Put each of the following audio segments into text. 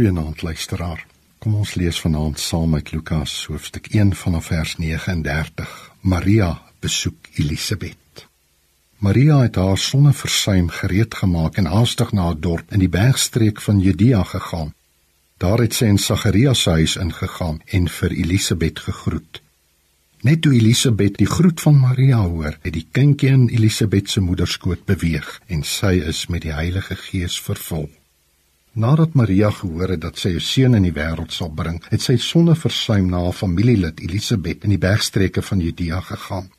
Goeienaand luisteraar. Kom ons lees vanaand saam uit Lukas hoofstuk 1 vanaf vers 39. Maria besoek Elisabet. Maria het haar sonne versuim gereed gemaak en haastig na 'n dorp in die bergstreek van Judea gegaan. Daar het sy in Sagarius se huis ingegaan en vir Elisabet gegroet. Net toe Elisabet die groet van Maria hoor, het die kindjie in Elisabet se moederskoot beweeg en sy is met die Heilige Gees vervul. Nadat Maria gehoor het dat sy 'n seun in die wêreld sal bring, het sy sonder versuim na haar familielid Elisabet in die bergstreke van Judea gegaan.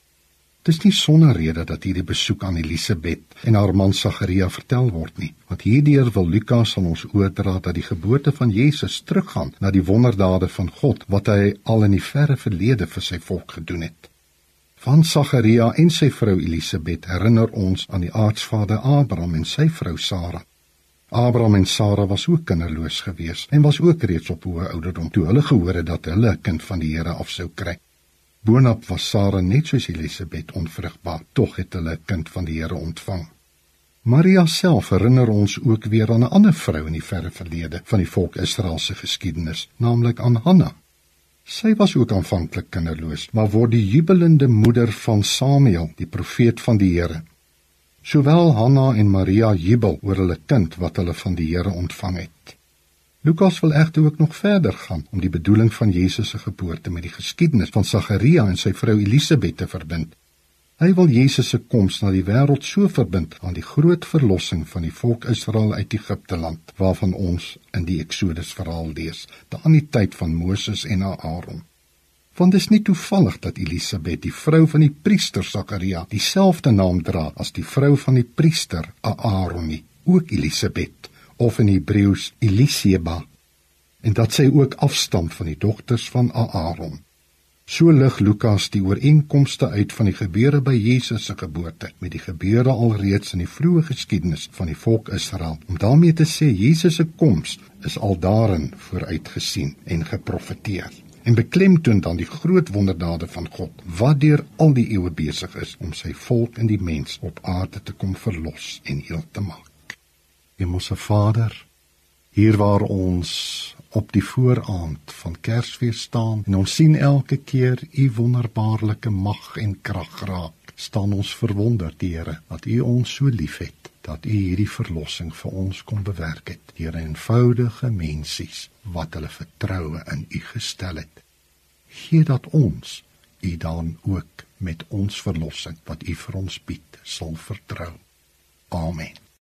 Dit is nie sonder rede dat hierdie besoek aan Elisabet en haar man Sagaria vertel word nie, want hierdeur wil Lukas aan ons oordra dat die geboorte van Jesus teruggaan na die wonderdade van God wat hy al in die verre verlede vir sy volk gedoen het. Van Sagaria en sy vrou Elisabet herinner ons aan die aardsvader Abraham en sy vrou Sara. Abraham en Sara was ook kinderloos geweest en was ook reeds op hoë ouderdom toe hulle gehoor het dat hulle 'n kind van die Here af sou kry. Boonop was Sara net soos Elisabet onvrugbaar, tog het hulle 'n kind van die Here ontvang. Maria self herinner ons ook weer aan 'n ander vrou in die verre verlede van die volk Israel se geskiedenis, naamlik aan Hanna. Sy was ook aanvanklik kinderloos, maar word die jubelende moeder van Samuel, die profeet van die Here. Sowel Hanna en Maria jubel oor hulle kind wat hulle van die Here ontvang het. Lukas wil egter ook nog verder gaan om die bedoeling van Jesus se geboorte met die geskiedenis van Sagaria en sy vrou Elisabet te verbind. Hy wil Jesus se koms na die wêreld so verbind aan die groot verlossing van die volk Israel uit Egipte land waarvan ons in die Eksodus verhaal lees, te aan die tyd van Moses en Aaron. Want dit is nie toevallig dat Elisabet, die vrou van die priester Sakaria, dieselfde naam dra as die vrou van die priester Aaron nie, ook Elisabet of in Hebreëus Eliseba, en dat sy ook afstam van die dogters van Aaron. So lig Lukas die ooreenkomste uit van die gebeure by Jesus se geboorte met die gebeure alreeds in die vroeë geskiedenis van die volk Israel om daarmee te sê Jesus se koms is al daarin vooruitgesien en geprofeteer en beklemtoon dan die groot wonderdade van God wat deur al die eeue besig is om sy volk en die mens op aarde te kom verlos en heel te maak. Hemelse Vader, hier waar ons op die vooraand van Kersfees staan en ons sien elke keer u wonderbaarlike mag en krag raak, staan ons verwonderd, Here, dat u ons so liefhet dat u hierdie verlossing vir ons kom bewerk het deur eenvoudige mensies wat hulle vertroue in u gestel het. Gee dat ons u dan ook met ons verlossing wat u vir ons bied sal vertrou. Amen.